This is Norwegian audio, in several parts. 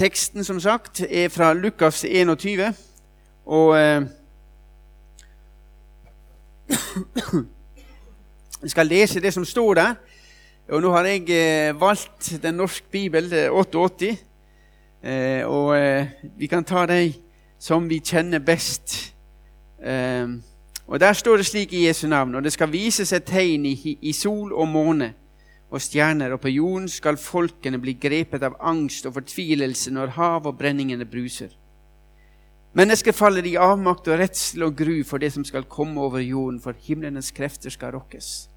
teksten, som sagt, er fra Lukas 21. Og eh, Jeg skal lese det som står der. Og nå har jeg eh, valgt Den norske bibel, 88. Eh, og eh, vi kan ta de som vi kjenner best. Eh, og Der står det slik i Jesu navn.: Og det skal vises et tegn i, i sol og måne og stjerner, og på jorden skal folkene bli grepet av angst og fortvilelse når hav og brenningene bruser. Mennesker faller i avmakt og redsel og gru for det som skal komme over jorden, for himlenes krefter skal rokkes.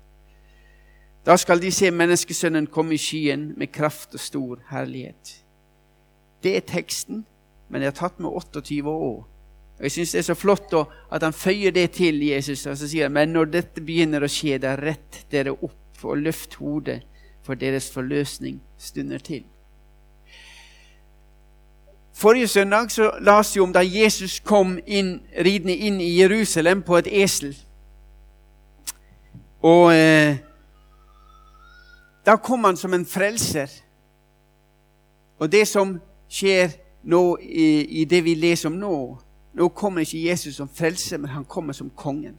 Da skal de se menneskesønnen komme i skyen med kraft og stor herlighet. Det er teksten, men jeg har tatt med 28 år. Og Jeg syns det er så flott at han føyer det til Jesus. Og så sier han, Men når dette begynner å skje, da rett dere opp og løft hodet, for deres forløsning stunder til. Forrige søndag så las vi om da Jesus kom inn, ridende inn i Jerusalem på et esel. Og eh, da kom han som en frelser. Og det som skjer nå i, i det vi leser om nå Nå kommer ikke Jesus som frelser, men han kommer som kongen.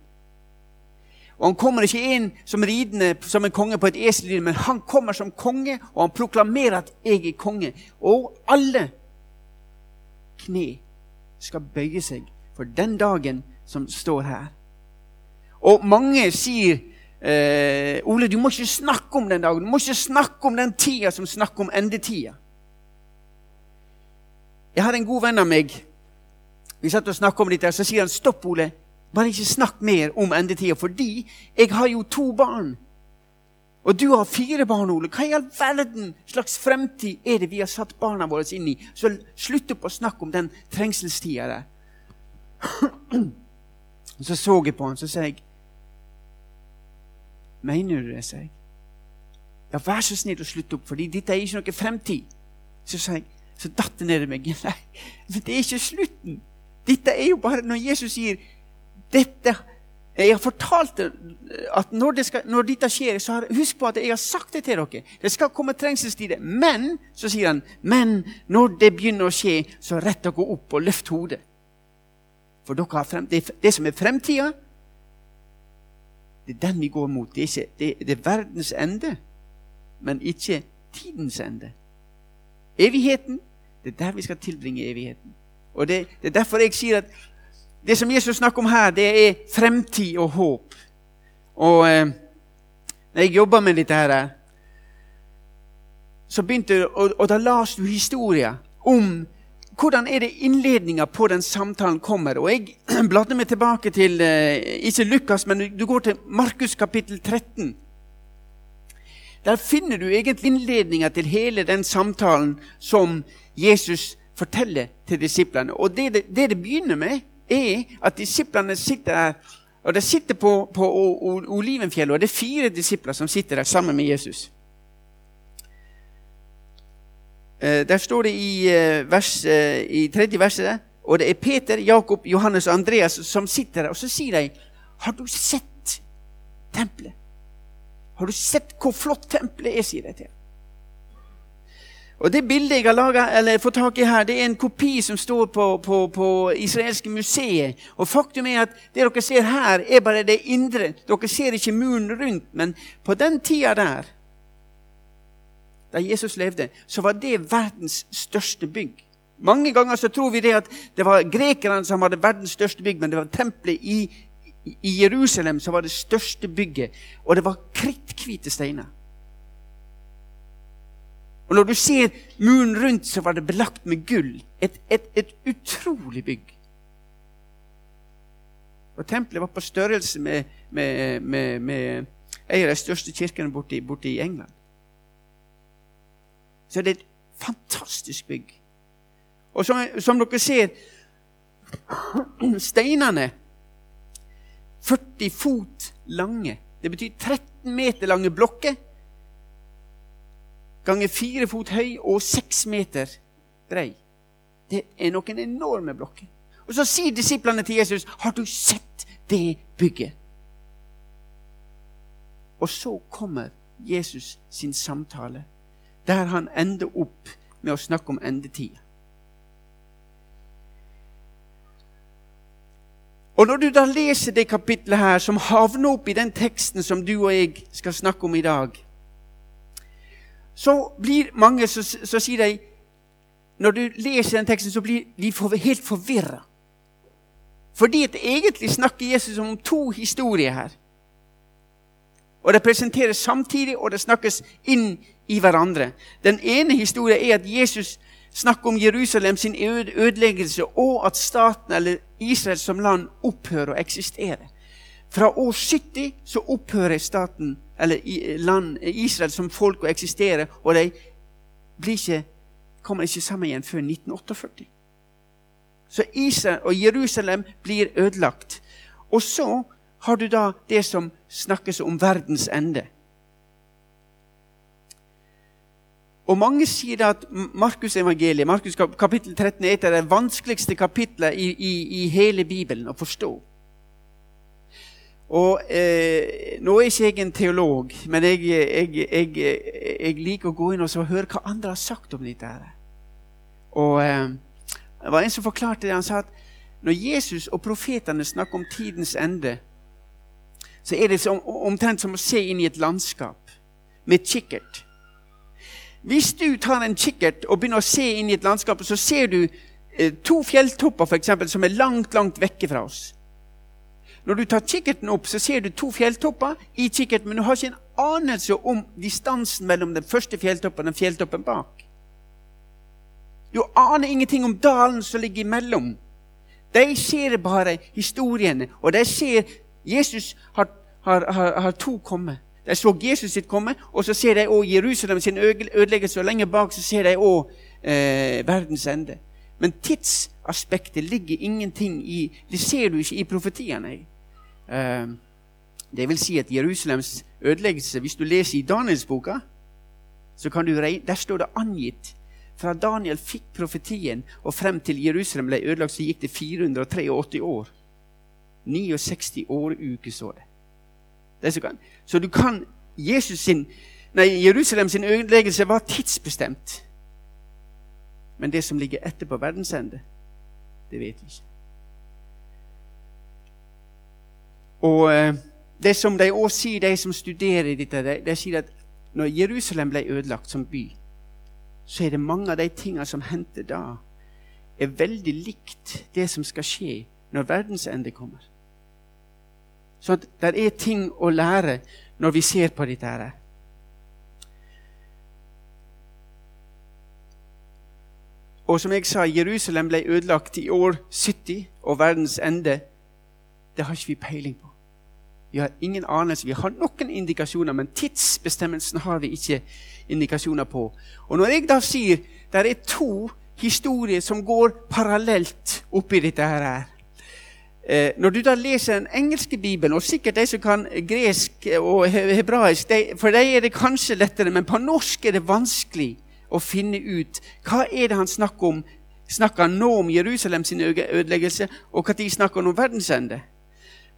Og Han kommer ikke inn som ridende som en konge på et esel, men han kommer som konge, og han proklamerer at 'jeg er konge'. Og alle kne skal bøye seg for den dagen som står her. Og mange sier eh, 'Ole, du må ikke snakke om den dagen.' 'Du må ikke snakke om den tida som snakker om endetida.' Jeg har en god venn av meg. Vi satt og snakket om dette, så sier han 'Stopp, Ole. Bare ikke snakk mer om endetida, fordi jeg har jo to barn.' Og du har fire barn, Ole. Hva i all verden slags fremtid er det vi har satt barna våre inn i? Så slutt opp å snakke om den trengselstida der. Så så jeg på han, så sa jeg Mener du det, sa jeg. Ja, vær så snill å slutte opp, fordi dette er ikke noe fremtid. Så sa jeg, så datt det ned i meg. Nei, men det er ikke slutten. Dette er jo bare når Jesus sier dette Jeg har fortalt at når, det skal, når dette skjer, så har, husk på at jeg har sagt det til dere. Det skal komme trengselstider. Men, så sier han, men når det begynner å skje, så rett dere opp og løft hodet. For dere har frem, det, det som er fremtida, det er den vi går mot. Det er, ikke, det, det er verdens ende, men ikke tidens ende. Evigheten, det er der vi skal tilbringe evigheten. Og det, det er derfor jeg sier at det som Jesus snakker om her, det er fremtid og håp. Og eh, når jeg jobba med dette her, så begynte og, og da las du historier om hvordan er det innledninga på den samtalen kommer. Og Jeg bladde meg tilbake til eh, ikke Lukas, men du går til Markus kapittel 13. Der finner du egentlig innledninga til hele den samtalen som Jesus forteller til disiplene. Og det det, det det, begynner med, er at disiplene sitter der. Og De sitter på, på Olivenfjellet, og det er fire disipler som sitter der sammen med Jesus. Eh, der står det i, eh, vers, eh, i tredje verset og det er Peter, Jakob, Johannes og Andreas som sitter der. Og så sier de, 'Har du sett tempelet?' 'Har du sett hvor flott tempelet er?' sier de til og Det bildet jeg har laget, fått tak i her, det er en kopi som står på, på, på israelske museet. Og Faktum er at det dere ser her, er bare det indre. Dere ser ikke muren rundt. Men på den tida der, da Jesus levde, så var det verdens største bygg. Mange ganger så tror vi det at det var grekerne som hadde verdens største bygg, men det var tempelet i, i Jerusalem som var det største bygget. Og det var kritthvite steiner. Og når du ser muren rundt, så var det belagt med gull. Et, et, et utrolig bygg. Og tempelet var på størrelse med, med, med, med en av de største kirkene borte, borte i England. Så det er et fantastisk bygg. Og som, som dere ser Steinene 40 fot lange. Det betyr 13 meter lange blokker ganger fire fot høy og seks meter brei. Det er noen enorme blokker. Og så sier disiplene til Jesus, 'Har du sett det bygget?' Og så kommer Jesus sin samtale, der han ender opp med å snakke om endetida. Og når du da leser det kapitlet her, som havner opp i den teksten som du og jeg skal snakke om i dag, så blir mange så, så sier de Når du leser den teksten, så blir de helt forvirra. Fordi at egentlig snakker Jesus om to historier her. Og det presenteres samtidig, og det snakkes inn i hverandre. Den ene historien er at Jesus snakker om Jerusalem sin ødeleggelse, og at staten, eller Israel som land, opphører å eksistere. Fra år 70 så opphører staten, eller land, Israel som folk å eksistere, og de ikke, kommer ikke sammen igjen før 1948. Så Israel og Jerusalem blir ødelagt. Og så har du da det som snakkes om verdens ende. Og Mange sier at Markusevangeliet, Markus kapittel 13, er et av de vanskeligste kapitlene i, i, i, hele Bibelen å forstå. Og eh, Nå er ikke jeg en teolog, men jeg, jeg, jeg, jeg, liker å gå inn og høre hva andre har sagt om dette. her. Og eh, Det var en som forklarte det. Han sa at når Jesus og profetene snakker om tidens ende, så er det som, omtrent som å se inn i et landskap med kikkert. Hvis du tar en kikkert og begynner å se inn i et landskap, så ser du eh, to fjelltopper for eksempel, som er langt, langt vekke fra oss. Når du tar kikkerten opp, så ser du to fjelltopper i kikkerten, men du har ikke en anelse om distansen mellom den første fjelltoppen og den fjelltoppen bak. Du aner ingenting om dalen som ligger imellom. De ser bare historiene, og de ser Jesus har, har, har, har to komme. De så Jesus sitt komme, og så ser de òg Jerusalem sin ødeleggelse. Og lenger bak så ser de òg eh, verdens ende. Men tidsaspektet ligger ingenting i Det ser du ikke i profetiene. Eh, det vil si at Jerusalems ødeleggelse Hvis du leser i Danielsboka, så kan du regne, der står det angitt fra Daniel fikk profetien og frem til Jerusalem ble ødelagt, så gikk det 483 år. 69 åruker, så det. Så du kan Jesus sin, nei, Jerusalem sin ødeleggelse var tidsbestemt. Men det som ligger etterpå verdensende, det vet vi ikke. Og eh, det som de også sier, de som studerer dette, de, de sier at når Jerusalem ble ødelagt som by, så er det mange av de tingene som hendte da, er veldig likt det som skal skje når verdensende kommer. Så det er ting å lære når vi ser på dette. her. Og som jeg sa, Jerusalem ble ødelagt i år 70, og verdens ende det har ikke vi peiling på. Vi har ingen anelse. Vi har noen indikasjoner, men tidsbestemmelsen har vi ikke indikasjoner på. Og når jeg da sier det er to historier som går parallelt oppi dette her Eh, når du da leser den engelske bibelen, og sikkert de som kan gresk og hebraisk, de, for dem er det kanskje lettere, men på norsk er det vanskelig å finne ut hva er det han snakker om. Snakker han nå om Jerusalem sin ødeleggelse, og når snakker han om verdensende?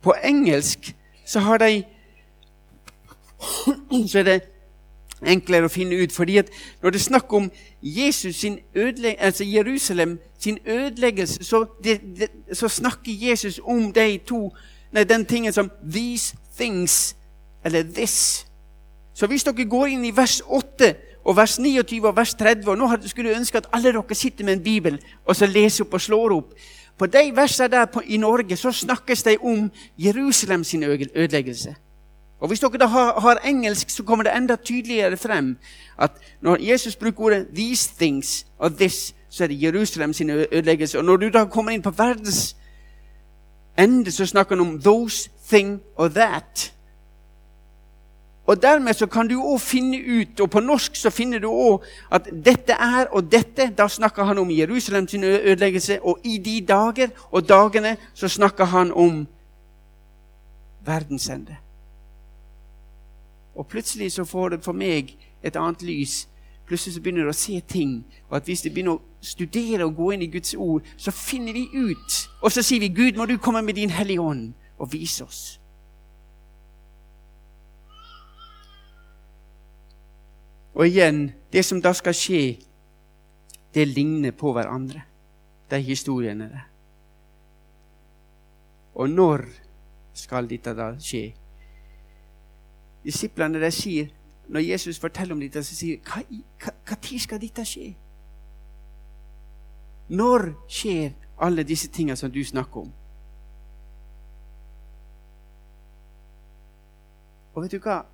På engelsk så har de så er det enklere å finne ut. fordi at når det er snakk om Jesus sin altså Jerusalem sin ødeleggelse, så, det, det, så, snakker Jesus om de to, nei, den tingen som 'these things', eller 'this'. Så hvis dere går inn i vers 8 og vers 29 og vers 30 og Nå skulle jeg ønske at alle dere sitter med en bibel og så leser opp og slår opp. På de versene der på, i Norge så snakkes det om Jerusalem sin ødeleggelse. Og Hvis dere da har, har, engelsk, så kommer det enda tydeligere frem at når Jesus bruker ordet 'these things' og 'this', så er det Jerusalem sin ødeleggelse. Og når du da kommer inn på verdens ende, så snakker han om 'those thing' og 'that'. Og Dermed så kan du òg finne ut, og på norsk så finner du òg at dette er og dette. Da snakker han om Jerusalems ødeleggelse, og i de dager og dagene så snakker han om verdensende. Og plutselig så får det for meg et annet lys. Plutselig så begynner du å se ting. Og at hvis du begynner å studere og gå inn i Guds ord, så finner vi ut. Og så sier vi, 'Gud, må du komme med din Hellige Ånd og vise oss'. Og igjen, det som da skal skje, det ligner på hverandre, de historiene der. Og når skal dette da skje? Disiplene de sier, Når Jesus forteller om dette, så sier de hva tid skal dette skje? Når skjer alle disse tingene som du snakker om? Og vet du hva?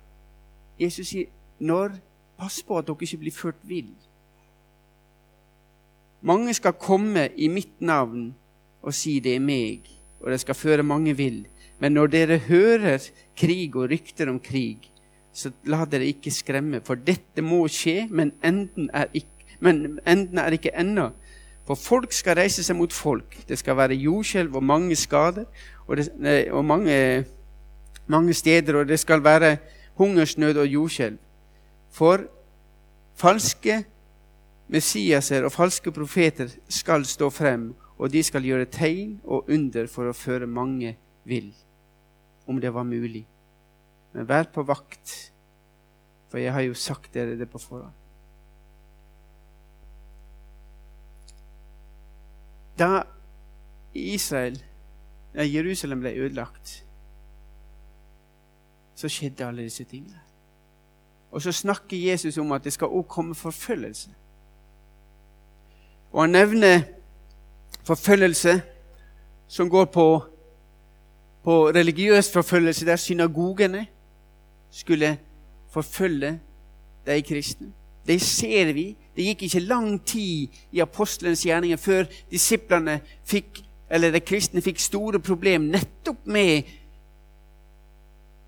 Jesus sier når Pass på at dere ikke blir ført vill. Mange skal komme i mitt navn og si det er meg, og det skal føre mange vill. Men når dere hører krig og rykter om krig, så la dere ikke skremme, for dette må skje, men enden er ikke, men enden er ikke ennå. For folk skal reise seg mot folk. Det skal være jordskjelv og mange skader og, det, og mange, mange, steder, og det skal være hungersnød og jordskjelv. For falske Messiaser og falske profeter skal stå frem, og de skal gjøre tegn og under for å føre mange vill, om det var mulig. Men vær på vakt, for jeg har jo sagt dere det på forhånd. Da Israel, Jerusalem ble ødelagt, så skjedde alle disse tingene. Og så snakker Jesus om at det skal også komme forfølgelse. Og han nevner forfølgelse som går på, på religiøs forfølgelse, der synagogene skulle forfølge de kristne. Det ser vi. Det gikk ikke lang tid i apostelens gjerninger før disiplene fikk, eller de kristne fikk store problemer nettopp med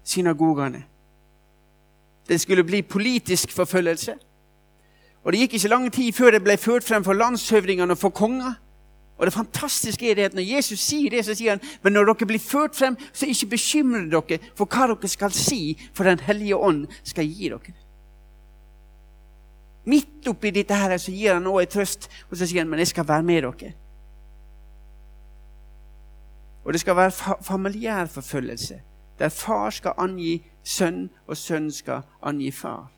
synagogene. Det skulle bli politisk forfølgelse. Og Det gikk ikke lang tid før det ble ført frem for landshøvdingene og for konger. Og det fantastiske er det at Når Jesus sier det, så sier han men når dere blir ført frem, så ikke bekymre dere for hva dere skal si, for Den hellige ånd skal gi dere. Midt oppi dette her så gir han også en trøst, og så sier han men jeg skal være med dere. Og det skal være fa familiær forfølgelse, der far skal angi sønn, og sønn skal angi far.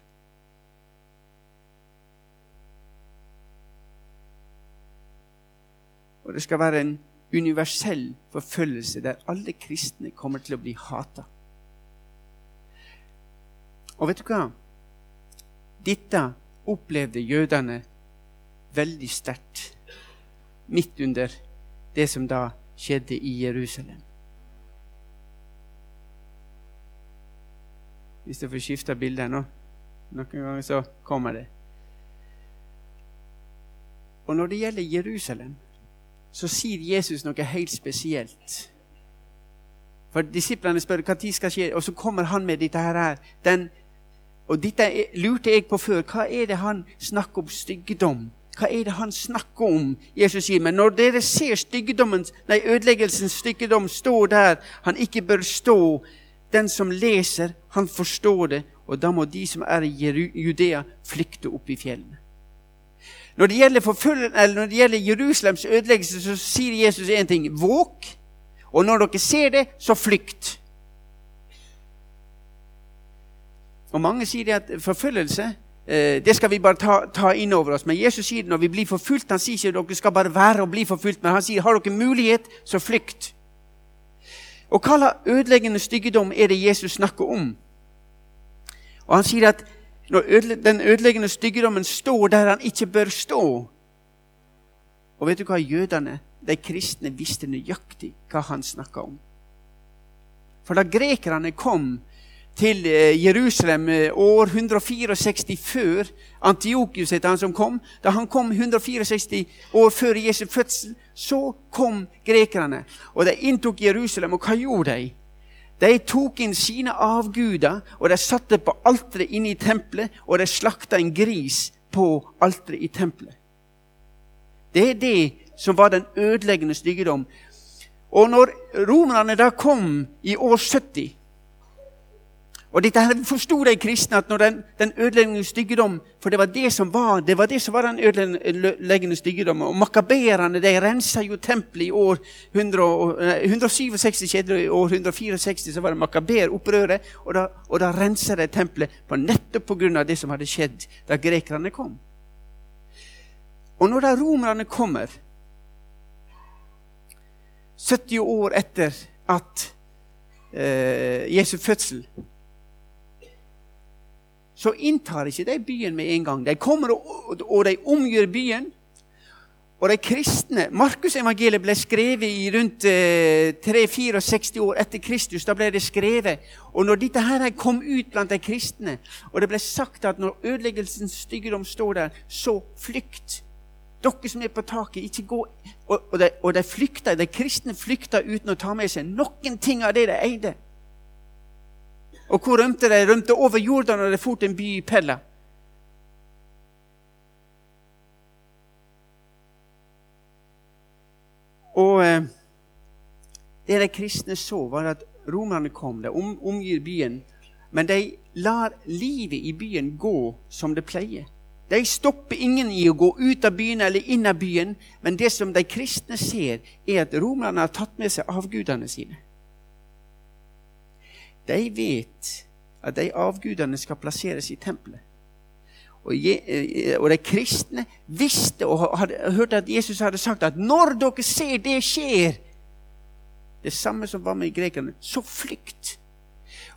Og det skal være en universell forfølgelse der alle kristne kommer til å bli hata. Og vet du hva? Dette opplevde jødene veldig sterkt midt under det som da skjedde i Jerusalem. Hvis jeg får skifte bilde nå Noen ganger så kommer det. Og når det gjelder Jerusalem, så sier Jesus noe helt spesielt. For Disiplene spør når skal skje, og så kommer han med dette her. Den, og dette lurte jeg på før. Hva er det han snakker om styggedom? Hva er det han snakker om? Jesus sier, men når dere ser nei, ødeleggelsens styggedom stå der han ikke bør stå, den som leser, han forstår det, og da må de som er i Judea, flykte opp i fjellene. Når det gjelder, når det gjelder Jerusalems ødeleggelse, så sier Jesus én ting våk. Og når dere ser det, så flykt. Og Mange sier at forfølgelse eh, det skal vi bare ta, ta, inn over oss. Men Jesus sier når vi blir forfulgt, han sier ikke at dere skal bare være og bli forfulgt, men han sier har dere mulighet, så flykt. Og hva slags ødeleggende styggedom er det Jesus snakker om? Og Han sier at når den ødeleggende styggedommen står der han ikke bør stå Og vet du hva? Jødene, de kristne, visste nøyaktig hva han snakka om. For da grekerne kom til eh, Jerusalem eh, år 164 før Antiokius het han som kom. Da han kom 164 år før Jesu fødsel, så kom grekerne. Og de inntok Jerusalem. Og hva gjorde de? De tok inn sine avguder, og de satte på alteret inne i tempelet, og de slakta en gris på alteret i tempelet. Det er det som var den ødeleggende styggedom. Og når romerne da kom i år 70 og dette her forsto de kristne, at når den, den ødeleggende styggedom For det var det som var det var det som var den ødeleggende styggedom. Og makaberene de rensa jo tempelet i år 100, 167 skjedde i år 164 så var det makaberopprøret. Og da, og da rensa de tempelet på nettopp pga. det som hadde skjedd da grekerne kom. Og når da romerne kommer 70 år etter at eh, Jesu fødsel, så inntar ikke de byen med en gang. De kommer og, og de omgjør byen. Og de kristne Markusevangeliet ble skrevet i rundt eh, 3-64 år etter Kristus. Da ble det skrevet. Og når dette her kom ut blant de kristne, og det ble sagt at når ødeleggelsens styggedom står der, så flykt. Dere som er på taket, ikke gå Og, og, de, og de, flykta, de kristne flykta uten å ta med seg noen ting av det de eide. Og hvor rømte de? Rømte over Jordan og de for til en by i Pella. Og eh, det de kristne så, var at romerne kom. De om, omgir byen. Men de lar livet i byen gå som det pleier. De stopper ingen i å gå ut av byen eller inn av byen, men det som de kristne ser, er at romerne har tatt med seg avgudene sine. De vet at de avgudene skal plasseres i tempelet. Og, eh, de kristne visste og hadde hørt at Jesus hadde sagt at når dere ser det skjer Det samme som var med grekerne så flykt.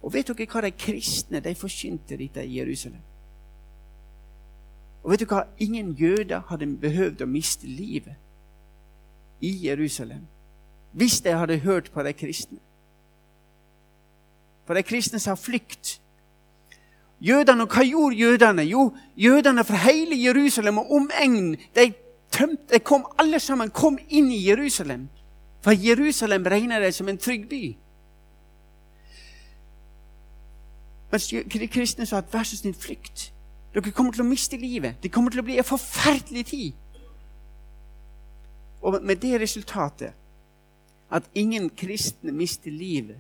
Og vet dere hva de kristne de forkynte dette i Jerusalem? Og vet dere hva? Ingen jøder hadde behøvd å miste livet i Jerusalem hvis de hadde hørt på de kristne. For de kristne sa flykt. Jødene, og Hva gjorde jødene? Jo, jødene fra hele Jerusalem og omegnen de, de kom alle sammen kom inn i Jerusalem. For Jerusalem regner de som en trygg by. Mens de kristne sa at vær så snill, flykt. Dere kommer til å miste livet. Det kommer til å bli en forferdelig tid. Og med det resultatet at ingen kristne mister livet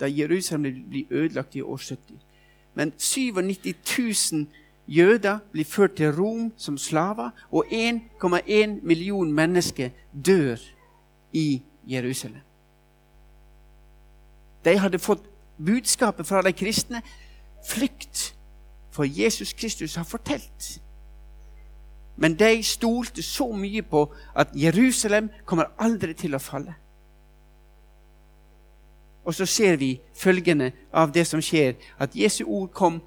da Jerusalem blir ødelagt i år 70. Men 97 000 jøder blir ført til Rom som slaver, og 1,1 million mennesker dør i Jerusalem. De hadde fått budskapet fra de kristne flykt for Jesus Kristus har fortalt. Men de stolte så mye på at Jerusalem kommer aldri til å falle. Og så ser vi følgende av det som skjer, at Jesu ord kom,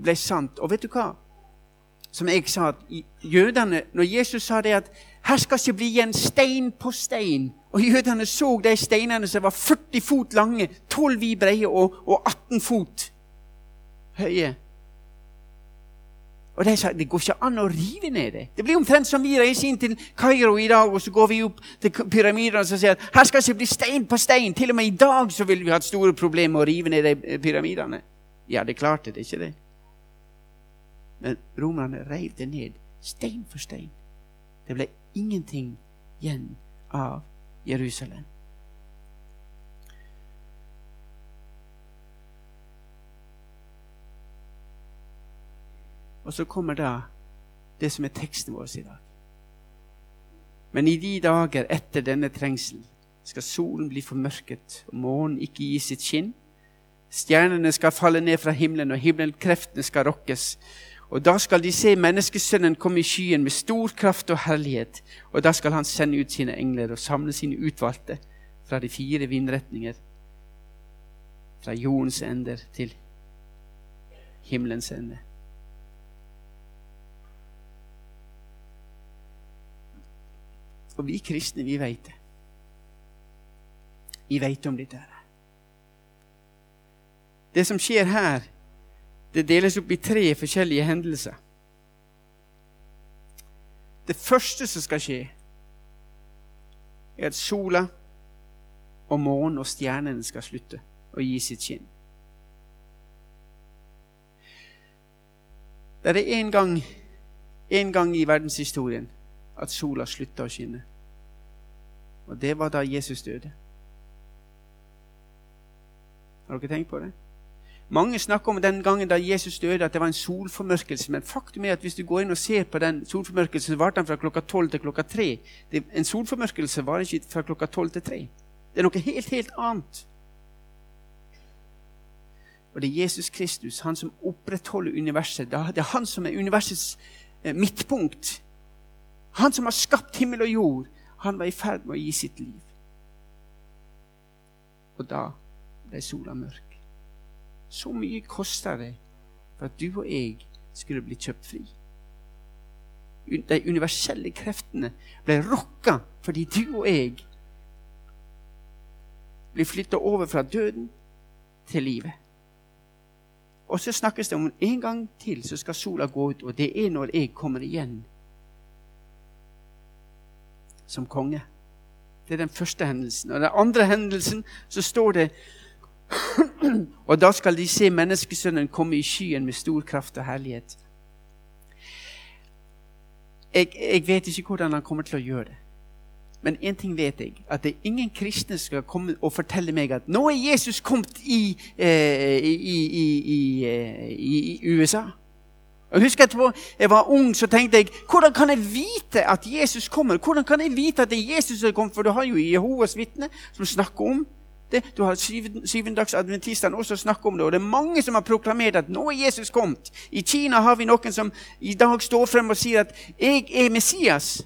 ble sant. Og vet du hva? Som jeg sa, at jødene, når Jesus sa det at her skal ikke bli igjen stein på stein Og jødene så de steinene som var 40 fot lange, 12 i breie og, og 18 fot høye. Og de sa det går ikke an å rive ned det. Det blir omtrent som vi reiser inn til Kairo i dag, og så går vi opp til pyramidene og sier at her skal ikke bli stein på stein. Til og med i dag så ville vi hatt store problemer med å rive ned de pyramidene. Ja, det klarte det, ikke det? Men romerne reiv det ned, stein for stein. Det ble ingenting igjen av Jerusalem. Og så kommer da det som er teksten vår i dag. Men i de dager etter denne trengselen skal solen bli formørket og månen ikke gi sitt skinn. Stjernene skal falle ned fra himmelen, og himmelkreftene skal rokkes. Og da skal de se menneskesønnen komme i skyen med stor kraft og herlighet. Og da skal han sende ut sine engler og samle sine utvalgte fra de fire vindretninger, fra jordens ender til himmelens ende. Og vi kristne, vi veit det. Vi veit om dette. her. Det som skjer her, det deles opp i tre forskjellige hendelser. Det første som skal skje, er at sola og månen og stjernene skal slutte å gi sitt skinn. Det er en gang, en gang i verdenshistorien at sola slutta å skinne. Og det var da Jesus døde. Har dere tenkt på det? Mange snakker om den gangen da Jesus døde, at det var en solformørkelse. Men faktum er at hvis du går inn og ser på den solformørkelsen, så varte den fra klokka tolv til klokka tre. En solformørkelse varer ikke fra klokka tolv til tre. Det er noe helt, helt annet. Og det er Jesus Kristus, han som opprettholder universet. Det er han som er universets eh, midtpunkt. Han som har skapt himmel og jord, han var i ferd med å gi sitt liv. og da ble sola mørk. Så mye kosta det for at du og jeg skulle bli kjøpt fri. De universelle kreftene ble rokka fordi du og jeg blir flytta over fra døden til livet. Og så snakkes det om en gang til så skal sola gå ut, og det er når jeg kommer igjen som konge. Det er den første hendelsen. Og den andre hendelsen så står det Og da skal de se menneskesønnen komme i skyen med stor kraft og herlighet. Jeg, jeg vet ikke hvordan han kommer til å gjøre det. Men én ting vet jeg, at det er ingen kristne skal komme og fortelle meg at nå er Jesus kommet i, eh, i, i, eh, i USA. Jeg husker at jeg var ung, så tenkte jeg hvordan kan jeg vite at Jesus kommer? Hvordan kan jeg vite at det er Jesus som kommer? For du har jo Jehovas vitner som snakker om det. Du har syvendagsadventistene også snakker om det. Og det er mange som har proklamert at nå er Jesus kommet. I Kina har vi noen som i dag står frem og sier at 'jeg er Messias'.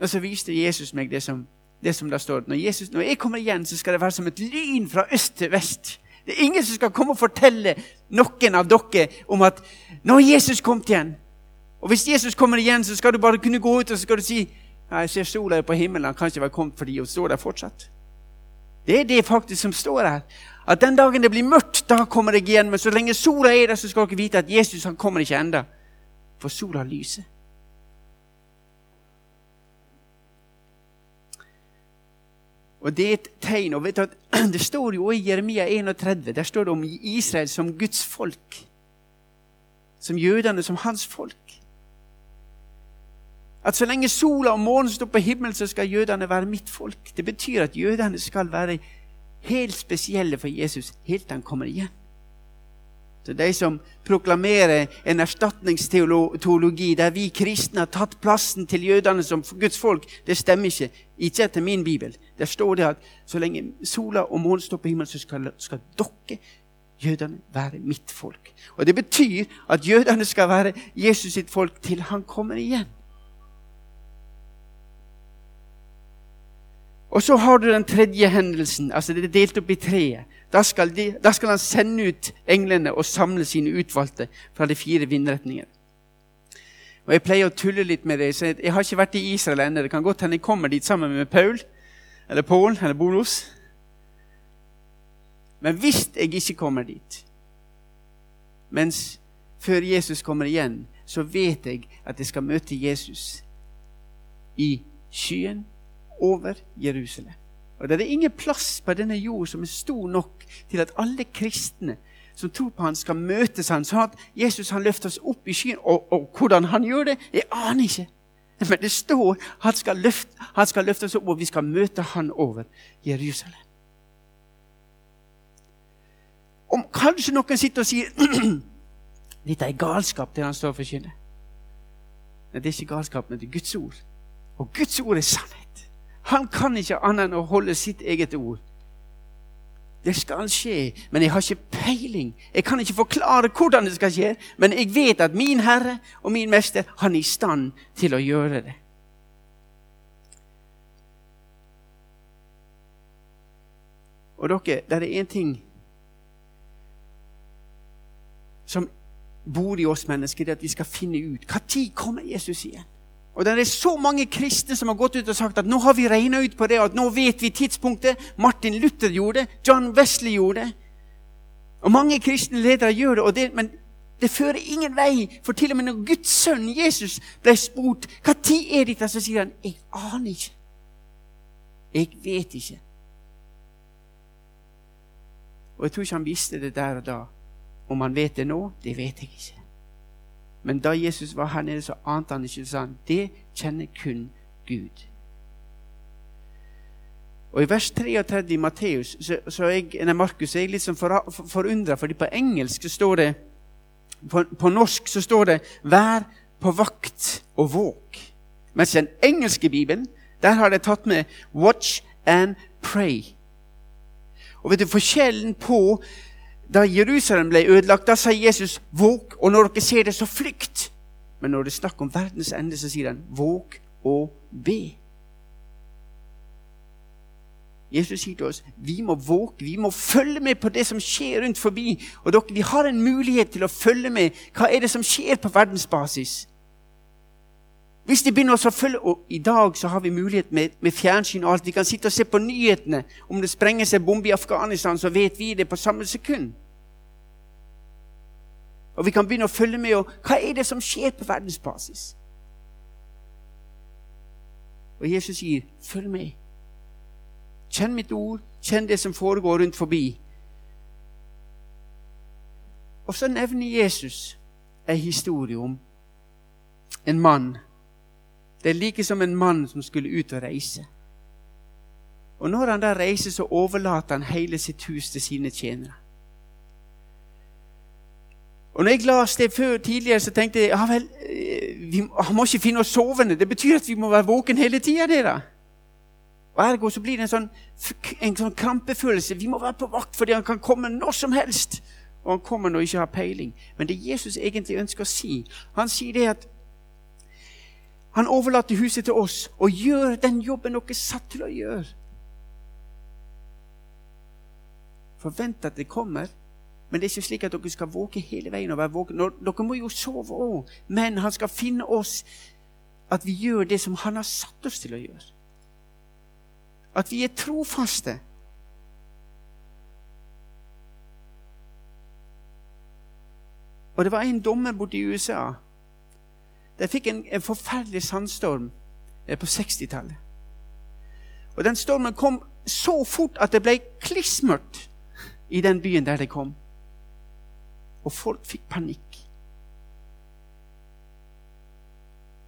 Og så viste Jesus meg det som, det som der står. Når, Jesus, når jeg kommer igjen, så skal det være som et lyn fra øst til vest. Det er ingen som skal komme og fortelle noen av dere om at 'Nå er Jesus kommet igjen'. Og Hvis Jesus kommer igjen, så skal du bare kunne gå ut og så skal du si 'Jeg ser sola på himmelen, han kan ikke være kommet fordi hun står der fortsatt'. Det er det faktisk som står her. At den dagen det blir mørkt, da kommer jeg igjen. Men så lenge sola er der, så skal dere vite at Jesus han kommer ikke enda. For sola lyser. Og Det er et tegn. og vet du at Det står jo i Jeremia 31 der står det om Israel som Guds folk. Som jødene som hans folk. At så lenge sola og månen står på himmelen, så skal jødene være mitt folk. Det betyr at jødene skal være helt spesielle for Jesus helt til han kommer igjen. Så De som proklamerer en erstatningsteologi der vi kristne har tatt plassen til jødene som Guds folk, det stemmer ikke. Ikke etter min bibel. Der står det at så lenge sola og månen står på himmelen, så skal, skal dere, jødene, være mitt folk. Og Det betyr at jødene skal være Jesus sitt folk til han kommer igjen. Og så har du den tredje hendelsen. altså Det er delt opp i tre. Da skal, de, da skal han sende ut englene og samle sine utvalgte fra de fire vindretningene. Og Jeg pleier å tulle litt med det. så jeg har ikke vært i Israel ennå. Det kan godt hende jeg kommer dit sammen med Paul eller Paul eller Bolos. Men hvis jeg ikke kommer dit, mens før Jesus kommer igjen, så vet jeg at jeg skal møte Jesus i skyen over Jerusalem. Og Det er ingen plass på denne jord som er stor nok til at alle kristne som tror på han skal møtes han, sånn at Jesus han løfter oss opp i skyen. Og, og, hvordan han gjør det, jeg aner ikke. Men det står han skal, løfte, han skal løfte oss opp, og vi skal møte han over Jerusalem. Om kanskje noen sitter og sier dette er galskap, det han står for forkynner. Nei, det er ikke galskap, men det er Guds ord. Og Guds ord er sannhet. Han kan ikke annet enn å holde sitt eget ord. Det skal skje, men jeg har ikke peiling. Jeg kan ikke forklare hvordan det skal skje, men jeg vet at min Herre og min Mester han er i stand til å gjøre det. Og dere, det er én ting som bor i oss mennesker, det er at vi skal finne ut når kommer Jesus igjen. Og Det er så mange kristne som har gått ut og sagt at nå har vi regna ut på det, at nå vet vi tidspunktet. Martin Luther gjorde det, John Wesley gjorde det. Og mange kristne ledere gjør det, det men det fører ingen vei. For til og med når Guds sønn Jesus ble spurt hva tid er dette, så sier han jeg aner ikke. Jeg vet ikke. Og jeg tror ikke han visste det der og da. Om han vet det nå, det vet jeg ikke. Men da Jesus var her nede, så ante han ikke sa han, Det kjenner kun Gud. Og I vers 33 i Matteus, så, så jeg, nei, Markus, er jeg litt sånn for, forundra, fordi på engelsk står det på, på, norsk så står det 'vær på vakt og våk'. Mens den engelske bibelen der har det tatt med 'watch and pray'. Og vet du, Forskjellen på da Jerusalem ble ødelagt, da sa Jesus 'våg', og når dere ser det, så flykt. Men når det er snakk om verdens ende, så sier han 'våg og be'. Jesus sier til oss vi må våke, vi må følge med på det som skjer rundt forbi. Og dere, vi har en mulighet til å følge med. Hva er det som skjer på verdensbasis? Hvis de begynner å følge, og I dag så har vi mulighet med, med, fjernsyn og alt. Vi kan sitte og se på nyhetene. Om det sprenger seg bombe i Afghanistan, så vet vi det på samme sekund. Og vi kan begynne å følge med. og Hva er det som skjer på verdensbasis? Og Jesus sier, 'Følg med'. Kjenn mitt ord, kjenn det som foregår rundt forbi. Og så nevner Jesus en historie om en mann. Det er like som en mann som skulle ut og reise. Og når han da reiser, så overlater han hele sitt hus til sine tjenere. Og når jeg leste det før tidligere, så tenkte jeg ja vel, eh, vi, han må ikke finne oss sovende. Det betyr at vi må være våken hele tida. Og Ergo så blir det en sånn, en sånn krampefølelse. Vi må være på vakt fordi han kan komme når som helst. Og han kommer når han ikke har peiling. Men det Jesus egentlig ønsker å si, han sier det at han overlater huset til oss og gjør den jobben dere er satt til å gjøre. Forvent at det kommer, men det er ikke slik at dere skal våke hele veien. og være våken. Dere må jo sove òg, men han skal finne oss at vi gjør det som han har satt oss til å gjøre. At vi er trofaste. Og det var en dommer borte i USA. De fikk en, en forferdelig sandstorm eh, på 60-tallet. Og den stormen kom så fort at det ble klissmørkt i den byen der det kom. Og folk fikk panikk.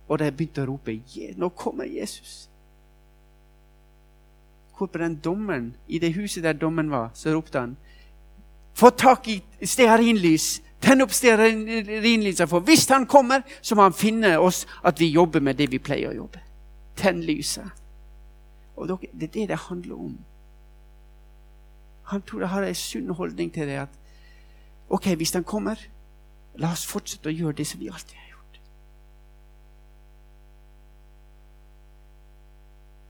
Og de begynte å rope 'Nå kommer Jesus' hvor på den dommeren, i det huset der dommen var, så ropte han Få tak i stearinlys! Tenn opp stearinlyset, for hvis han kommer, så må han finne oss at vi jobber med det vi pleier å jobbe. Tenn lyset. Og Det er det det handler om. Han tror jeg har en sunn holdning til det. at Ok, hvis han kommer, la oss fortsette å gjøre det som vi alltid har gjort.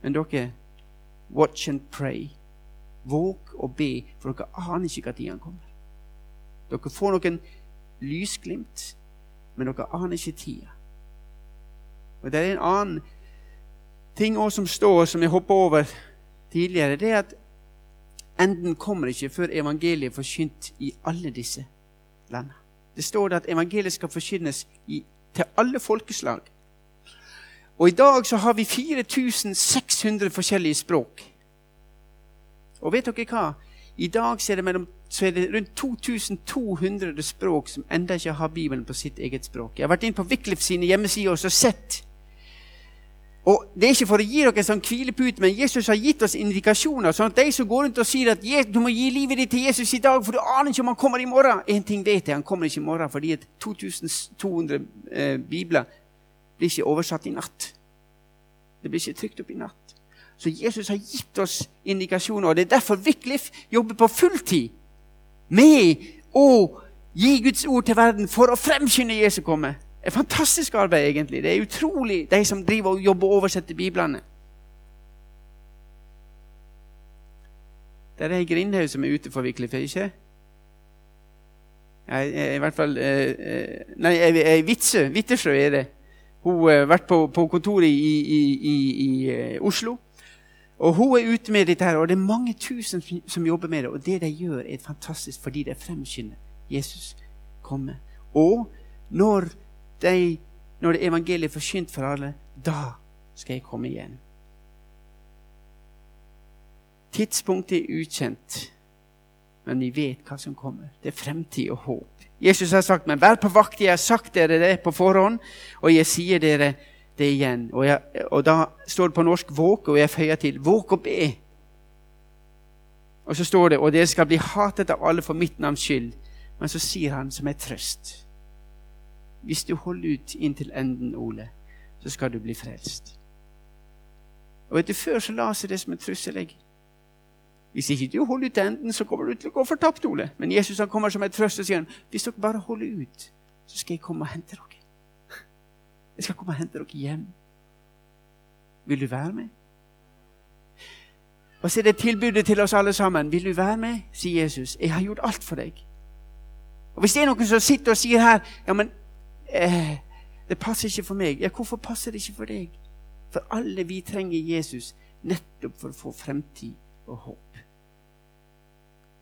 Men dere Watch and pray. Våg og be, for dere aner ikke når han kommer. Dere får noen lysglimt, men dere aner ikke tida. Og Det er en annen ting også som står, som jeg hoppa over tidligere. Det er at enden kommer ikke før evangeliet er forkynt i alle disse landene. Det står at evangeliet skal forkynnes i, til alle folkeslag. Og i dag så har vi 4600 forskjellige språk. Og vet dere hva? I dag så er, det mellom, så er det rundt 2200 språk som enda ikke har Bibelen på sitt eget språk. Jeg har vært inn på Wycliffe sine hjemmesider og sett. Og Det er ikke for å gi dere en sånn hvilepute, men Jesus har gitt oss indikasjoner. sånn at de som går rundt og sier at du må gi livet ditt til Jesus i dag, for du aner ikke om han kommer i morgen En ting vet jeg, han kommer ikke i morgen, fordi at 2200 eh, bibler blir ikke oversatt i natt. Det blir ikke trykt opp i natt. Så Jesus har gitt oss indikasjoner, og det er derfor Wycliffe jobber på fulltid med å gi Guds ord til verden for å fremskynde Jesu komme. Et fantastisk arbeid, egentlig. Det er utrolig, de som driver og jobber og oversetter Biblene. Det er ei grindhaug som er ute for Wycliffe, ikke I hvert fall eh, eh, Nei, ei Vitsø. Vittesjø er det. Hun har eh, vært på, på kontoret i, i, i, i, eh, Oslo. Og Hun er ute med dette, her, og det er mange tusen som jobber med det. Og det de gjør, er fantastisk fordi det fremskynder Jesus komme. Og når, de, når det evangeliet er forkynt for alle, da skal jeg komme igjen. Tidspunktet er ukjent, men vi vet hva som kommer. Det er fremtid og håp. Jesus har sagt, men vær på vakt. Jeg har sagt dere det på forhånd, og jeg sier dere det igjen. Og, jeg, og da står det på norsk 'våk', og jeg føyer til 'våk og be'. Og så står det 'og dere skal bli hatet av alle for mitt navns skyld'. Men så sier han som en trøst Hvis du holder ut inntil enden, Ole, så skal du bli frelst. Og du, Før så la seg det som en trussel. Jeg. Hvis ikke du holder ut til enden, så kommer du til å gå fortapt, Ole. Men Jesus han kommer som en trøst og sier han, hvis dere bare holder ut, så skal jeg komme og hente dere. Jeg skal komme og hente dere hjem. Vil du være med? Og så er det tilbudet til oss alle sammen. Vil du være med? sier Jesus. Jeg har gjort alt for deg. Og Hvis det er noen som sitter og sier her ja, men eh, det passer ikke for meg, ja, hvorfor passer det ikke for deg? For alle vi trenger Jesus nettopp for å få fremtid og håp.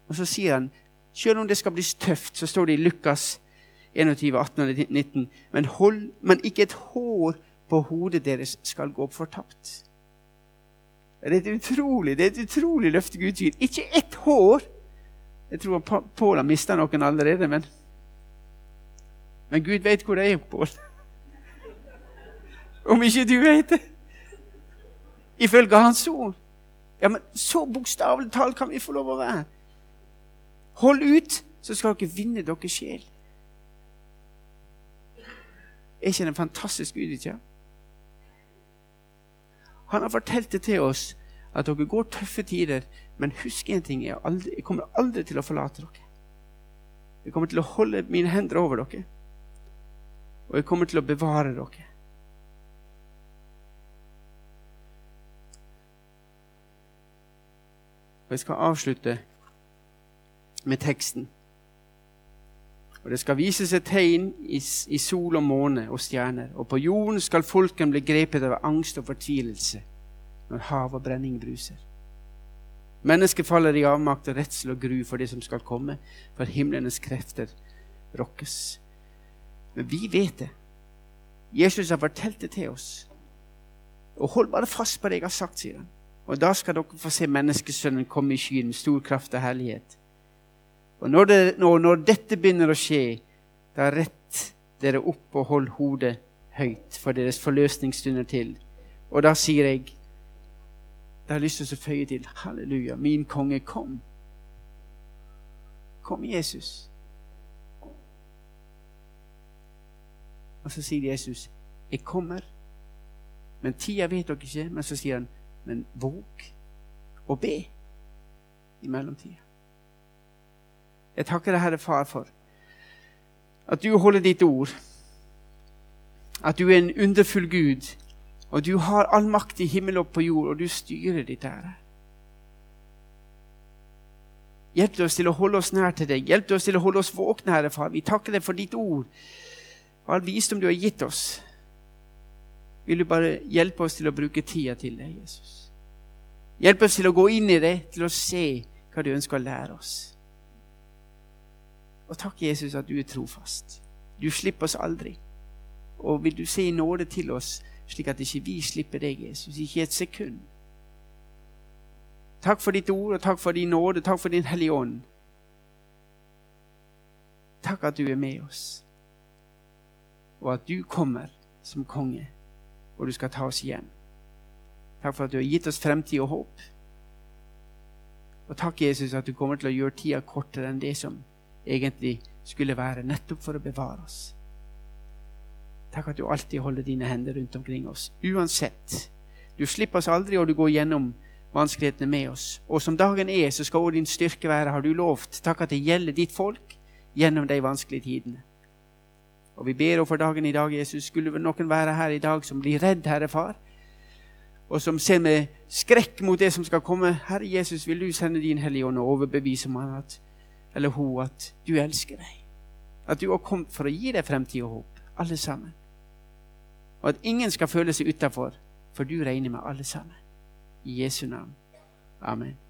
Og så sier han, selv om det skal bli tøft, så står det i Lukas 21, 18 og 19, men, hold, men ikke et hår på hodet deres skal gå opp fortapt. Det er et utrolig det er et utrolig løfte Gud gir. Ikke ett hår! Jeg tror Pål har mista noen allerede, men Men Gud vet hvor det er, Pål. Om ikke du vet det! Ifølge Hans ord. Ja, men Så bokstavelig talt kan vi få lov å være. Hold ut, så skal dere vinne deres sjel. Er ikke det en fantastisk Gud? ikke? Han har fortalt det til oss at dere går tøffe tider, men husk en ting. Jeg, aldri, jeg kommer aldri til å forlate dere. Jeg kommer til å holde mine hender over dere, og jeg kommer til å bevare dere. Og Jeg skal avslutte med teksten. Og det skal vises et tegn i, i, sol og måne og stjerner, og på jorden skal folken bli grepet av angst og fortvilelse når hav og brenning bruser. Mennesket faller i avmakt og redsel og gru for det som skal komme, for himlenes krefter rokkes. Men vi vet det. Jesus har fortalt det til oss. Og hold bare fast på det jeg har sagt, sier han. Og da skal dere få se menneskesønnen komme i skyen med stor kraft og herlighet. Og når, det, når, når, dette begynner å skje, da rett dere opp og hold hodet høyt, for deres forløsning stunder til. Og da sier jeg Da har jeg lyst til å føye til Halleluja, min konge, kom. Kom, Jesus. Og så sier Jesus, 'Jeg kommer'. Men tida vet dere ikke. Men så sier han, 'Men våg og be i mellomtida'. Jeg takker deg, Herre Far, for at du holder ditt ord. At du er en underfull Gud, og du har all makt i himmel og på jord, og du styrer ditt ære. Hjelp oss til å holde oss nær til deg. Hjelp oss til å holde oss våkne, Herre Far. Vi takker deg for ditt ord og all visdom du har gitt oss. Vil du bare hjelpe oss til å bruke tida til deg, Jesus? Hjelp oss til å gå inn i det, til å se hva du ønsker å lære oss. Og takk, Jesus, at du er trofast. Du slipper oss aldri. Og vil du se i nåde til oss, slik at ikke vi slipper deg, Jesus, ikke et sekund. Takk for ditt ord, og takk for din nåde, takk for din Hellige Ånd. Takk at du er med oss, og at du kommer som konge, og du skal ta oss hjem. Takk for at du har gitt oss fremtid og håp. Og takk, Jesus, at du kommer til å gjøre tida kortere enn det som egentlig skulle være, nettopp for å bevare oss. Takk at du alltid holder dine hender rundt omkring oss. Uansett. Du slipper oss aldri, og du går gjennom vanskelighetene med oss. Og som dagen er, så skal også din styrke være, har du lovt. Takk at det gjelder ditt folk gjennom de vanskelige tidene. Og vi ber for dagen i dag, Jesus. Skulle noen være her i dag som blir redd, Herre Far, og som ser med skrekk mot det som skal komme. Herre Jesus, vil du sende din Hellige Ånd og overbevise meg at eller hun at du elsker deg. At du har kommet for å gi deg fremtid og håp, alle sammen. Og at ingen skal føle seg utafor, for du regner med alle sammen. I Jesu navn. Amen.